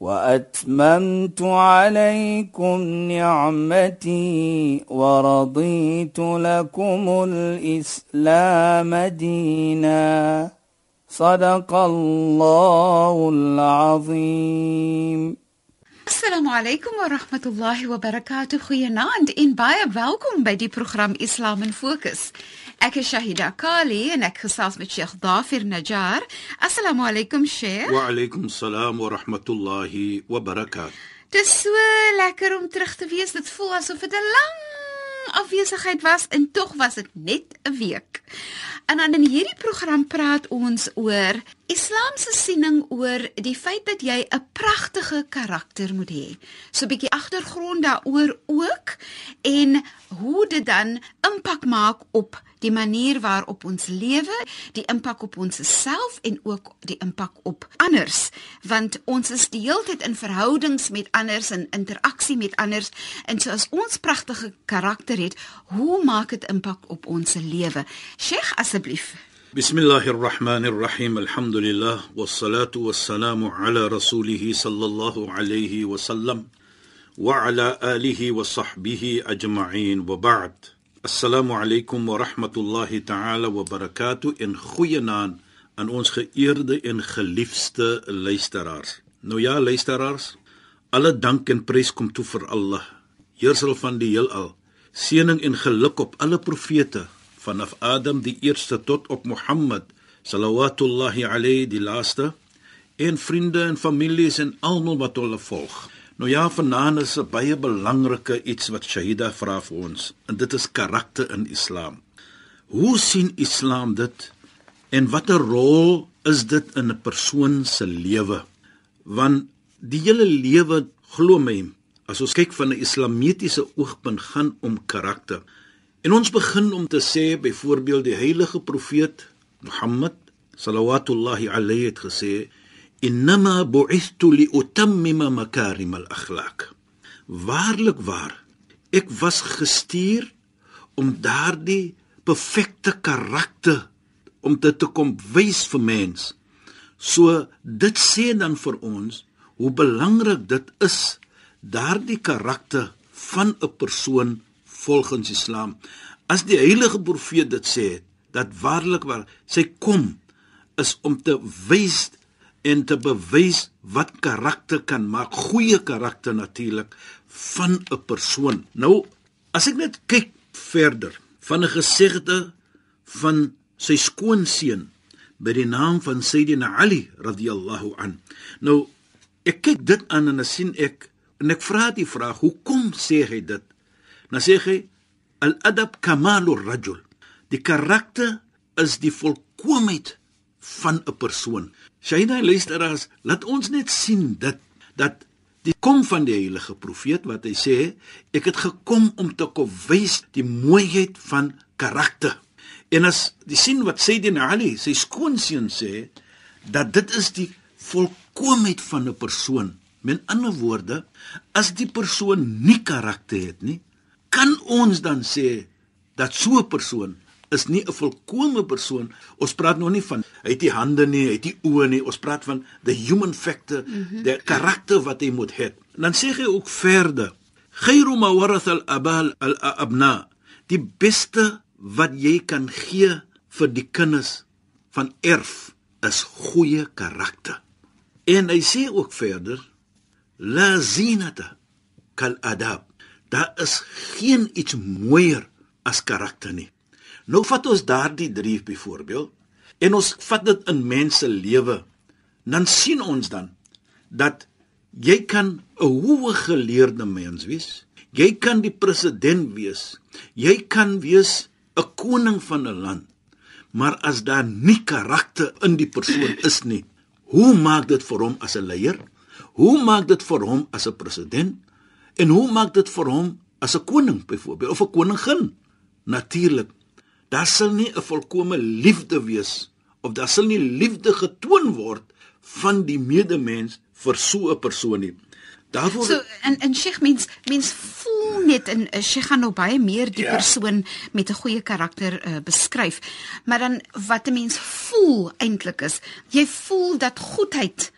واتممت عليكم نعمتي ورضيت لكم الاسلام دينا صدق الله العظيم Assalamu alaykum wa rahmatullahi wa barakatuh. Goeienaand en baie welkom by die program Islam in Fokus. Ek is Shahida Kali en ek gesels met Sheikh Dafir Najjar. Assalamu alaykum Sheikh. Wa alaykum salaam wa rahmatullahi wa barakatuh. Dit is so lekker om terug te wees. Dit voel asof dit 'n lang afwesigheid was en tog was dit net 'n week. En dan in hierdie program praat ons oor Islam se siening oor die feit dat jy 'n pragtige karakter moet hê. So 'n bietjie agtergrond daaroor ook en hoe dit dan impak maak op die manier waarop ons lewe, die impak op ons self en ook die impak op anders, want ons is die hele tyd in verhoudings met anders en interaksie met anders en so as ons pragtige karakter het, hoe maak dit impak op ons lewe? Sheikh asseblief. Bismillahir Rahmanir Rahim. Alhamdulillah wassalatu wassalamu ala rasulih sallallahu alayhi wa sallam wa ala alihi wa sahbihi ajma'in wa ba'd. Assalamu alaykum wa rahmatullahi ta'ala wa barakatuh in goeie naam aan ons geëerde en geliefde luisteraars. Nou ja, luisteraars, alle dank en prys kom toe vir Allah, Heersel van die heelal. Seëning en geluk op alle profete vanaf Adam die eerste tot op Mohammed sallallahu alayhi die laaste en vriende en families en almal wat hulle volg. Nou ja, vanaand is 'n baie belangrike iets wat Shahida vra vir ons, en dit is karakter in Islam. Hoe sien Islam dit en watter rol is dit in 'n persoon se lewe? Want die hele lewe glo my, as ons kyk van 'n islamitiese oogpunt gaan om karakter. En ons begin om te sê byvoorbeeld die heilige profeet Mohammed sallallahu alayhi het gesê innama bu'ithtu li utammima makarim al-akhlaq. Waarlik waar ek was gestuur om daardie perfekte karakter om dit te kom wys vir mens. So dit sê dan vir ons hoe belangrik dit is daardie karakter van 'n persoon volgens Islam as die heilige profeet dit sê dat waarlik waar sy kom is om te wys en te bewys wat karakter kan maak, goeie karakter natuurlik van 'n persoon. Nou, as ek net kyk verder van 'n gesegde van sy skoonseun by die naam van Sayyidina Ali radhiyallahu an. Nou, ek kyk dit aan en ek sien ek en ek vra die vraag, hoekom sê hy dit? Nou sê hy al-adab kamalur rajul. Die karakter is die volkomheid van 'n persoon. Shaina luisteraars, laat ons net sien dit dat die kom van die heilige profeet wat hy sê, ek het gekom om te wys die mooiheid van karakter. En as die sien wat Sayyidina Ali, sy skoonseun sê, dat dit is die volkomheid van 'n persoon. Met ander woorde, as die persoon nie karakter het nie, kan ons dan sê dat so 'n persoon is nie 'n volkomme persoon. Ons praat nog nie van hy het die hande nie, hy het die oë nie. Ons praat van the human factor, mm -hmm. die karakter wat hy moet hê. Dan sê hy ook verder: "Khairu ma waratha al-abal al-abna." Die beste wat jy kan gee vir die kinders van erf is goeie karakter. En hy sê ook verder: "La zinata kal adab." Daar is geen iets mooier as karakter nie. Nou vat ons daardie drie byvoorbeeld en ons vat dit in mense lewe. Dan sien ons dan dat jy kan 'n hoë geleerde mens wees. Jy kan die president wees. Jy kan wees 'n koning van 'n land. Maar as daar nie karakter in die persoon is nie, hoe maak dit vir hom as 'n leier? Hoe maak dit vir hom as 'n president? En hoe maak dit vir hom as 'n koning byvoorbeeld of 'n koningin? natuurlik daar sal nie 'n volkomme liefde wees of daar sal nie liefde getoon word van die medemens vir so 'n persoon nie. Daarvoor So en en Sheikh mens mens voel net en uh, Sheikh gaan nou baie meer die ja. persoon met 'n goeie karakter uh, beskryf. Maar dan wat 'n mens voel eintlik is, jy voel dat goedheid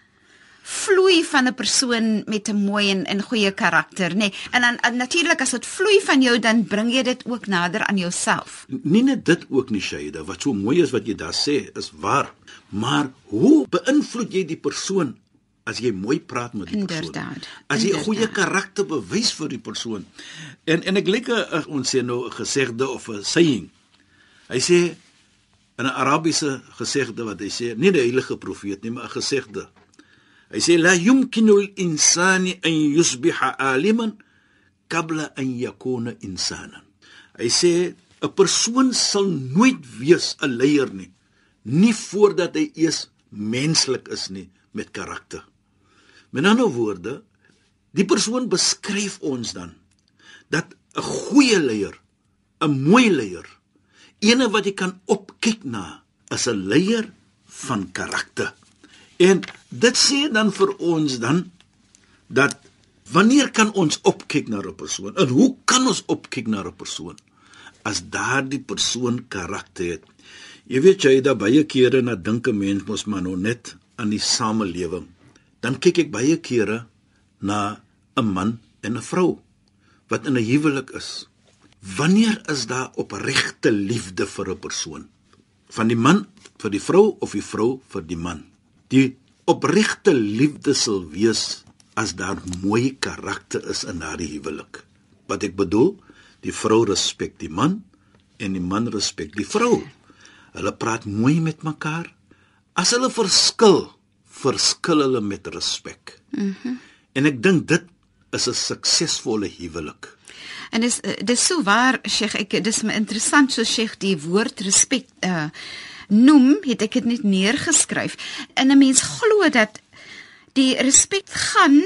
vloei van 'n persoon met 'n mooi en, en goeie karakter, nê? Nee. En dan natuurlik as dit vloei van jou, dan bring jy dit ook nader aan jouself. Nie net dit ook nie, Shaida, wat so mooi is wat jy daar sê, is waar. Maar hoe beïnvloed jy die persoon as jy mooi praat met die persoon. Inderdaad. As jy 'n goeie karakter bewys vir die persoon. En en ek like ons sê nou 'n gesegde of 'n saying. Hy sê in 'n Arabiese gesegde wat hy sê, nie die heilige profeet nie, maar 'n gesegde. Hy sê la yumkinu al-insani an yusbiha aliman qabla an yakuna insanan. Hy sê 'n persoon sal nooit wees 'n leier nie, nie voordat hy eers menslik is nie met karakter. Met ander woorde, die persoon beskryf ons dan dat 'n goeie leier, 'n mooi leier, ene wat jy kan opkyk na, is 'n leier van karakter. En dit sê dan vir ons dan dat wanneer kan ons opkyk na 'n persoon? En hoe kan ons opkyk na 'n persoon as daardie persoon karakter het? Jy weet jy da baie kere na dink 'n mens mos maar nou net aan die samelewing dan kyk ek baie kere na 'n man en 'n vrou wat in 'n huwelik is. Wanneer is daar opregte liefde vir 'n persoon? Van die man vir die vrou of die vrou vir die man? Die opregte liefde sal wees as daar mooi karakter is in daardie huwelik. Wat ek bedoel, die vrou respek die man en die man respek die vrou. Hulle praat mooi met mekaar. As hulle verskil, verskil hulle met respek. Mhm. Mm en ek dink dit is 'n suksesvolle huwelik. En dis dis so waar Sheikh ek dis my interessant so Sheikh die woord respek uh noem het ek dit net neergeskryf. En 'n mens glo dat die respek gaan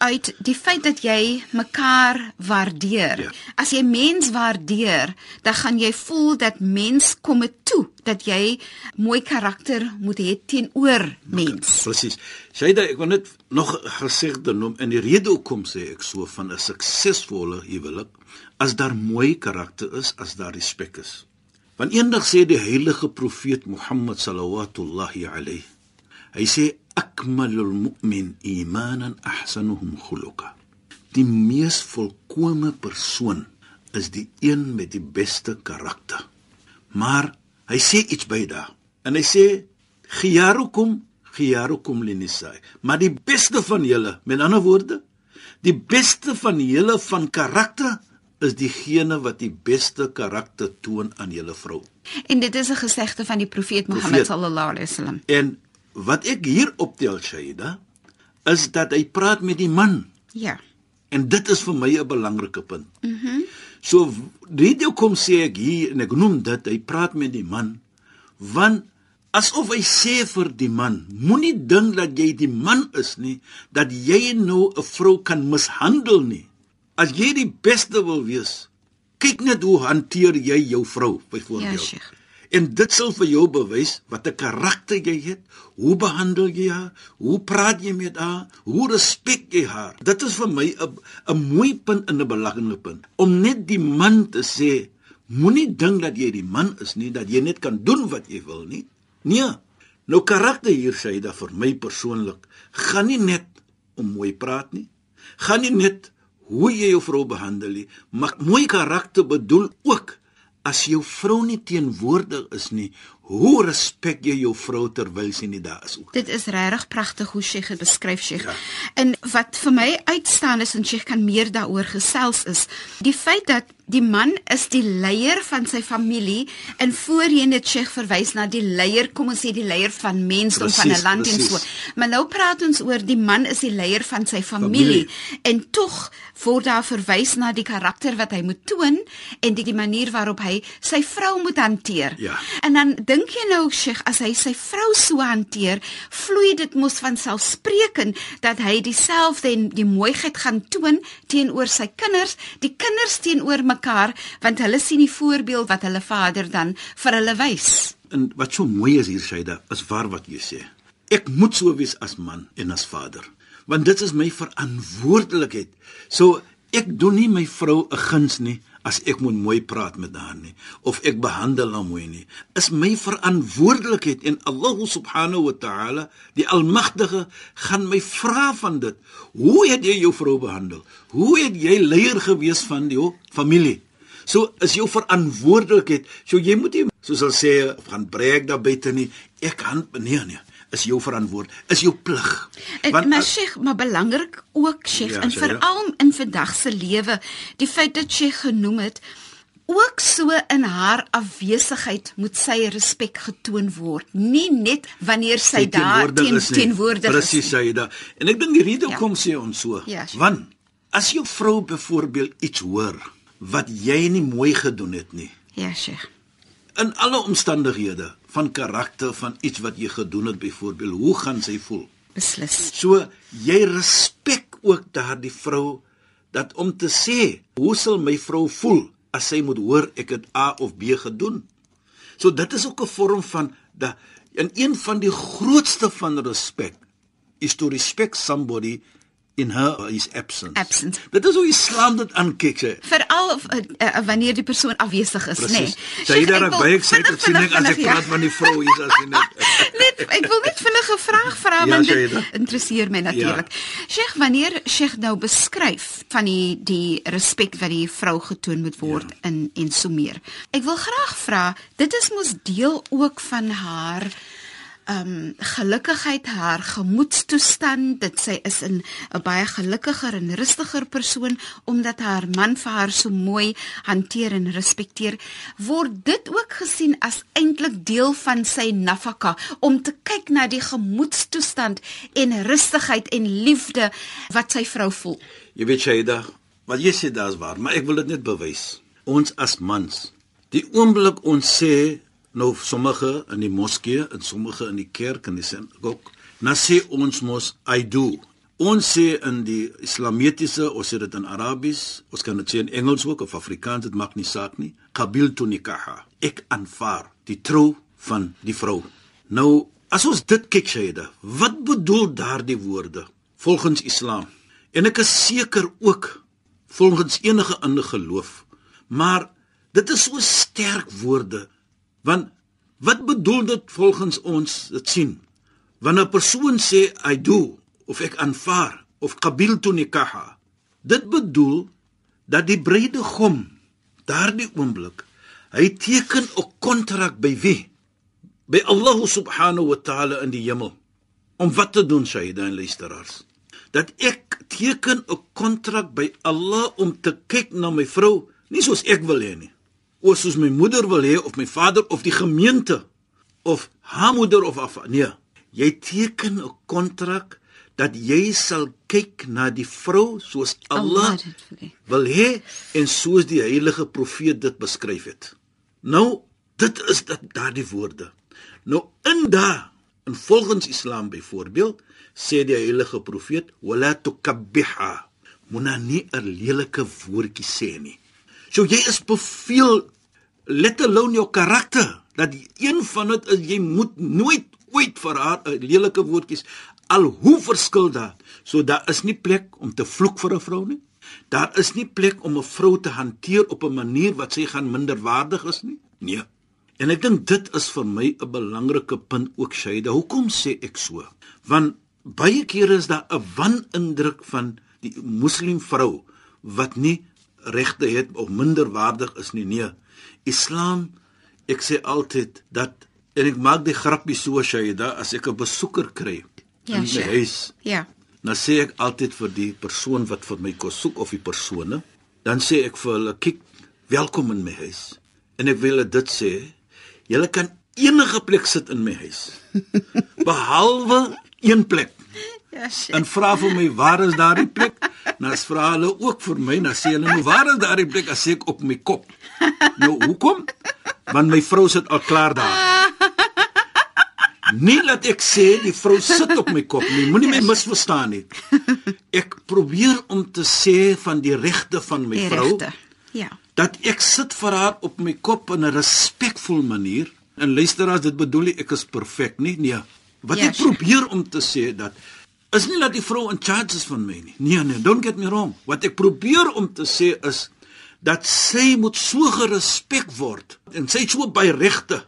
uit die feit dat jy mekaar waardeer. Ja. As jy mens waardeer, dan gaan jy voel dat mens kom toe dat jy mooi karakter moet hê teenoor mens. Presies. Shaida, ek wil net nog gesegde noem in die rede hoekom sê ek so van 'n suksesvolle huwelik as daar mooi karakter is, as daar respek is. Want eendag sê die heilige profeet Mohammed sallallahu alayhi hy sê akmalul mu'min imanan ahsanuhum khuluqa. Die mees volkomme persoon is die een met die beste karakter. Maar hy sê iets by daar. En hy sê khiyarukum khiyarukum linisai. Maar die beste van julle, met ander woorde, die beste van julle van karakter is diegene wat die beste karakter toon aan julle vrou. En dit is 'n gesegde van die profeet Mohammed sallallahu alaihi wasallam. En wat ek hier optel Shaida is dat hy praat met die man. Ja. En dit is vir my 'n belangrike punt. Mhm. Mm so dit kom sê ek hier en ek noem dit hy praat met die man want asof hy sê vir die man moenie dink dat jy die man is nie dat jy nou 'n vrou kan mishandel nie. As jy die beste wil wees, kyk net hoe hanteer jy jou vrou byvoorbeeld. Ja, Sheikh. En dit sal vir jou bewys wat 'n karakter jy het, hoe behandel jy haar, hoe praat jy met haar, hoe respek jy haar. Dit is vir my 'n 'n mooi punt en 'n belangrike punt om net die man te sê, moenie dink dat jy die man is nie, dat jy net kan doen wat jy wil nie. Nee. Nou karakter hier sê dit vir my persoonlik, gaan nie net om mooi praat nie. Gaan nie net hoe jy jou vrou behandel nie, maar mooi karakter bedoel ook as jou vrou nie teenwoordig is nie, hoe respek jy jou vrou terwyl sy nie daar is ook? Dit is regtig pragtig hoe Sheikh dit beskryf, Sheikh. Ja. En wat vir my uitstaan is en Sheikh kan meer daaroor gesels is, die feit dat die man is die leier van sy familie en voorheen het Sheikh verwys na die leier, kom ons sê die leier van mensdom precies, van 'n land precies. en so. Maar nou praat ons oor die man is die leier van sy familie, familie. en tog word daar verwys na die karakter wat hy moet toon en die, die manier waarop hy sy vrou moet hanteer. Ja. En dan dink jy nou Sheikh as hy sy vrou so hanteer, vloei dit mos van selfspreekend dat hy dieselfde en die mooiheid gaan toon teenoor sy kinders, die kinders teenoor my mekaar want hulle sien die voorbeeld wat hulle vader dan vir hulle wys. En wat so mooi is hier Shaida, is waar wat jy sê. Ek moet so wees as man en as vader, want dit is my verantwoordelikheid. So ek doen nie my vrou 'n guns nie as ek moet mooi praat met haar nie of ek behandel haar mooi nie. Is my verantwoordelikheid en Allah subhanahu wa ta'ala, die almagtige, gaan my vra van dit. Hoe het jy jou vrou behandel? Hoe het jy leier gewees van jou familie? So is jou verantwoordelikheid. So jy moet nie soos hulle sê gaan breek daar buite nie. Ek kan nee nee is jou verantwoord, is jou plig. Want maar Sheikh, maar belangrik ook Sheikh ja, en veral in vandag se lewe, die feit dat Sheikh genoem het ook so in haar afwesigheid moet sy respek getoon word, nie net wanneer sy daar teen teenwoordig is. Presies sê jy da. En ek dink die rede ja. kom sê ons so. Ja, want as jou vrou byvoorbeeld iets hoor wat jy nie mooi gedoen het nie. Ja, Sheikh in alle omstandighede van karakter van iets wat jy gedoen het byvoorbeeld. Hoe gaan sy voel? Beslis. So jy respek ook daardie vrou dat om te sê hoe sal my vrou voel as sy moet hoor ek het A of B gedoen? So dit is ook 'n vorm van da in een van die grootste van respek is to respect somebody in her is absent. Absent. Dit is hoe Islam dit aankyk sê. Veral uh, uh, wanneer die persoon afwesig is, nê. Nee. Sy het daar baie gesê dat sien ek as ek praat van die vrou hier as net. net ek wil net vinnige vraag vra ja, want dit interesseer my natuurlik. Ja. Sheikh, wanneer Sheikh nou beskryf van die die respek wat die vrou getoon moet word ja. in en so meer. Ek wil graag vra, dit is mos deel ook van haar um gelukkigheid haar gemoedstoestand dit sy is 'n baie gelukkiger en rustiger persoon omdat haar man vir haar so mooi hanteer en respekteer. Word dit ook gesien as eintlik deel van sy nafaka om te kyk na die gemoedstoestand en rustigheid en liefde wat sy vrou voel? Jy weet Shaida wat jy sê daar's waar maar ek wil dit net bewys. Ons as mans die oomblik ons sê nou sommige in die moskee en sommige in die kerk en dis ook na sê ons mos I do. Ons sê in die islamitiese ons sê dit in arabies ons kan dit sê in engels ook of afrikaans dit maak nie saak nie. Qabiltu nikaha. Ek aanvaar die trou van die vrou. Nou as ons dit kyk Shaida wat bedoel daardie woorde volgens islam? En ek is seker ook volgens enige ander geloof maar dit is so sterk woorde Want wat bedoel dit volgens ons dit sien? Wanneer 'n persoon sê I do of ek aanvaar of qabiltu nikaha, dit bedoel dat die bruidegom daardie oomblik hy teken 'n kontrak by wie? By Allah subhanahu wa ta'ala in die hemel. Om wat te doen, Shaida en luisteraars? Dat ek teken 'n kontrak by Allah om te kyk na my vrou, nie soos ek wil hê nie of soos my moeder wil hê of my vader of die gemeente of haar moeder of af nee. Jy teken 'n kontrak dat jy sal kyk na die vrou soos Allah, Allah wil hê en soos die heilige profeet dit beskryf het. Nou dit is dat daardie woorde. Nou in da in volgens islam byvoorbeeld sê die heilige profeet wala tukabbiha moena nie 'n lelike woordjie sê nie So jy is beveel let alone jou karakter dat een van dit is jy moet nooit ooit vir haar 'n lelike woordjies al hoe verskil daar. So daar is nie plek om te vloek vir 'n vrou nie. Daar is nie plek om 'n vrou te hanteer op 'n manier wat sy gaan minderwaardig is nie. Nee. En ek dink dit is vir my 'n belangrike punt ook Shaida. Hoekom sê ek so? Want baie kere is daar 'n wanindruk van die moslim vrou wat nie regte het of minderwaardig is nie. Nee Islam ek sê altyd dat en ek maak die grappie so Shaida as ek 'n besoeker kry ja, in my huis ja. dan sê ek altyd vir die persoon wat vir my kos soek of die persone dan sê ek vir hulle kyk welkom in my huis. En ek wil dit sê julle kan enige plek sit in my huis behalwe een plek Ja, sure. En vra vir my waar is daardie plek? As vra hulle ook vir my, dan sê hulle nou waar is daardie plek? As ek op my kop. Nou hoekom? Want my vrou sit al klaar daar. Nie laat ek sê die vrou sit op my kop nie. Moenie my misverstaan nie. Ek probeer om te sê van die regte van my die vrou. Rechte. Ja. dat ek sit vir haar op my kop in 'n respekvol manier. En luisteraars, dit bedoel nie ek is perfek nie. Nee. Wat Ja, ek probeer om te sê dat is nie dat die vrou in charge is van my nie. Nee nee, don't get me wrong. Wat ek probeer om te sê is dat sy moet so gerespek word en sy het so baie regte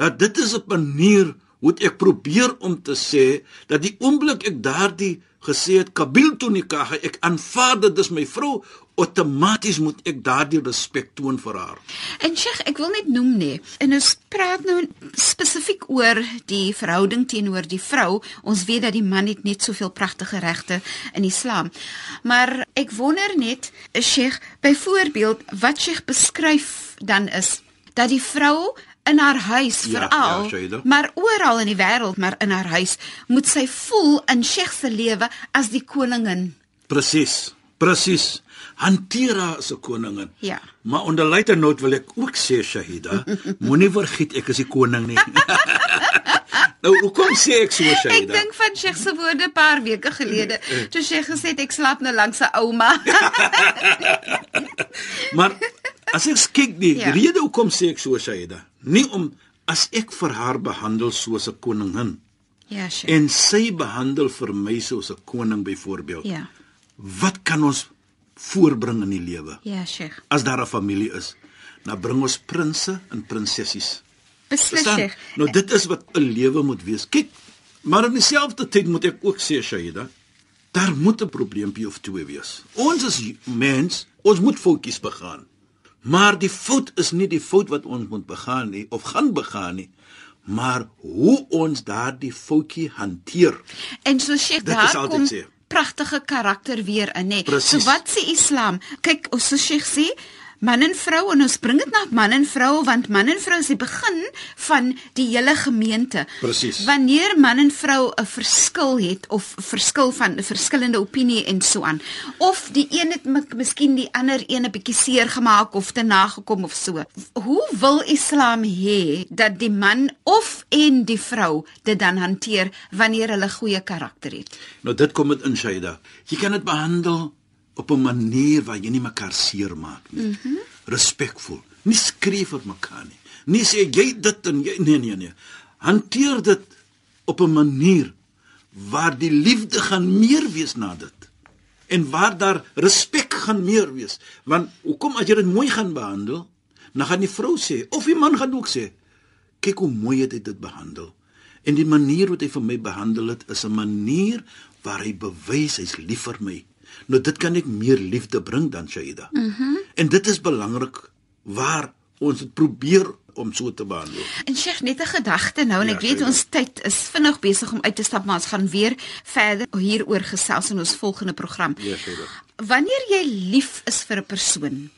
dat dit is 'n manier hoe ek probeer om te sê dat die oomblik ek daardie gesê het kabil toe nikah ek aanvaar dit is my vrou outomaties moet ek daardie respek toon vir haar. En Sheikh, ek wil net noem nê. En ons praat nou spesifiek oor die verhouding teenoor die vrou. Ons weet dat die man het net soveel pragtige regte in Islam. Maar ek wonder net, Sheikh, byvoorbeeld wat Sheikh beskryf dan is dat die vrou in haar huis Ja, veral, ja, maar oral in die wêreld, maar in haar huis moet sy voel in Sheikh se lewe as die koningin. Presies. Presies. Hanteer haar as 'n koningin. Ja. Maar onder later note wil ek ook sê Shahida, moenie vergiet ek is die koning nie. nou, hoekom sê ek so Ek Shahida? dink van Sheikh se woorde 'n paar weke gelede toe Sheikh gesê het ek slaap nou langs 'n ouma. Maar as ek kyk die Ja. ja. rede hoekom sê ek so Shahida, nie om as ek vir haar behandel soos 'n koningin ja, Sheikh. en sy behandel vir my soos 'n koning byvoorbeeld. Ja. Wat kan ons voorbring in die lewe? Ja, Sheikh. As daar 'n familie is, dan bring ons prinses en prinsessies. Beslis? Sheikh. Nou dit is wat 'n lewe moet wees. Kyk, maar in dieselfde tyd moet ek ook sê Shaida, daar moet 'n probleempie of twee wees. Ons is mens, ons moet foutjies begaan. Maar die fout is nie die fout wat ons moet begaan nie of gaan begaan nie, maar hoe ons daardie foutjie hanteer. En so Sheikh, daar kom sê. pragtige karakter weer in, hè. So wat sê Islam? Kyk, ons so Sheikh sê man en vrou en ons bring dit na man en vrou want man en vrou is die begin van die hele gemeente. Presies. Wanneer man en vrou 'n verskil het of verskil van 'n verskillende opinie en so aan of die een het miskien die ander een 'n bietjie seer gemaak of te nagekom of so. Hoe wil Islam hê dat die man of en die vrou dit dan hanteer wanneer hulle goeie karakter het? Nou dit kom dit in Shaida. Jy kan dit behandel op 'n manier waar jy nie mekaar seermaak nie. Mm -hmm. Respekvol. Nie skree vir mekaar nie. Nie sê jy dit en jy nee nee nee. Hanteer dit op 'n manier waar die liefde gaan meer wees na dit. En waar daar respek gaan meer wees. Want hoekom as jy dit mooi gaan behandel, dan gaan die vrou sê of die man gaan ook sê, kyk hoe mooi het hy dit behandel. En die manier wat hy vir my behandel het is 'n manier waar hy bewys hy's lief vir my. Nou dit kan ek meer liefde bring dan Shaida. Mhm. Mm en dit is belangrik waar ons dit probeer om so te behandel. En Sheikh, net 'n gedagte nou en Ja, ek weet sê ons tyd is vinnig besig om uit te stap, maar ons gaan weer verder hieroor gesels in ons volgende program. Ja, Sheikh. Wanneer jy lief is vir 'n persoon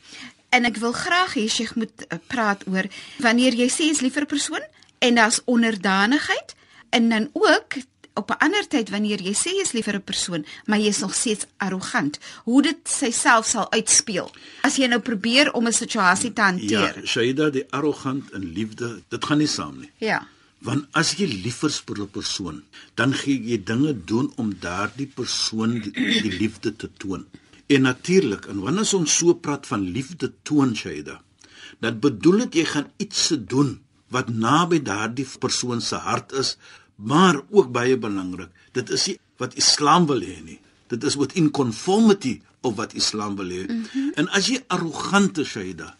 en ek wil graag hê Sheikh moet uh, praat oor wanneer jy sê jy's lief vir 'n persoon en daar's onderdanigheid en dan ook op 'n ander tyd wanneer jy sê jy's lief vir 'n persoon, maar jy's nog steeds arrogant, hoe dit self sal uitspeel as jy nou probeer om 'n situasie te Ja, hanteer. Shaida, die arrogant en liefde, dit gaan nie saam nie. Ja. Want as jy lief is vir 'n persoon, dan gee jy dinge doen om daardie persoon die, die liefde te toon. En natuurlik, en wanneer ons so praat van liefde toon, Shaida, dan bedoel dit jy gaan iets se doen wat naby daardie persoon se hart is, maar ook baie belangrik. Dit is nie wat Islam wil hê nie. Dit is wat in conformity of wat Islam wil hê. Mm -hmm. En as jy arrogant is, Shaida,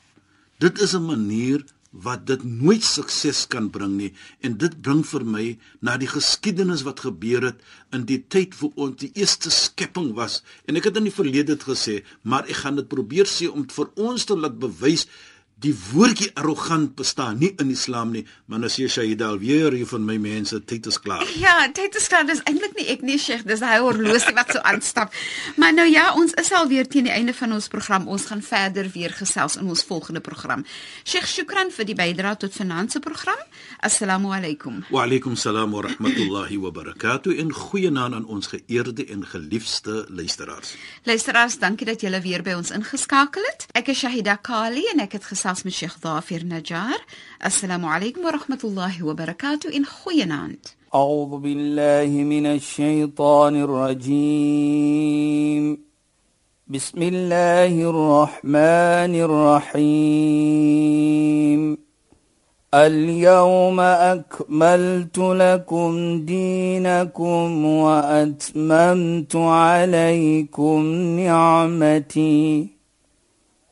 Dit is 'n manier wat dit nooit sukses kan bring nie en dit bring vir my na die geskiedenis wat gebeur het in die tyd voor ons die eerste skepping was en ek het in die verlede dit gesê maar ek gaan dit probeer sê om vir ons te laat bewys die woordjie arrogant bestaan nie in Islam nie maar as jy Shahida alweer hier van my mense tyd is klaar Ja, tyd is klaar. Dis eintlik nie ek nie, Sheikh, dis hy horlosie wat so aanstap. Maar nou ja, ons is al weer teen die einde van ons program. Ons gaan verder weer gesels in ons volgende program. Sheikh, shukran vir die bydrae tot finansie program. Assalamu alaykum. Wa alaykum salaam wa rahmatullahi wa barakatuh en goeienaand aan ons geëerde en geliefde luisteraars. Luisteraars, dankie dat julle weer by ons ingeskakel het. Ek is Shahida Kali en ek het gesels ساس من شيخ ظافر نجار. السلام عليكم ورحمة الله وبركاته. إن خويناند. أعوذ بالله من الشيطان الرجيم. بسم الله الرحمن الرحيم. اليوم أكملت لكم دينكم وأتممت عليكم نعمتي.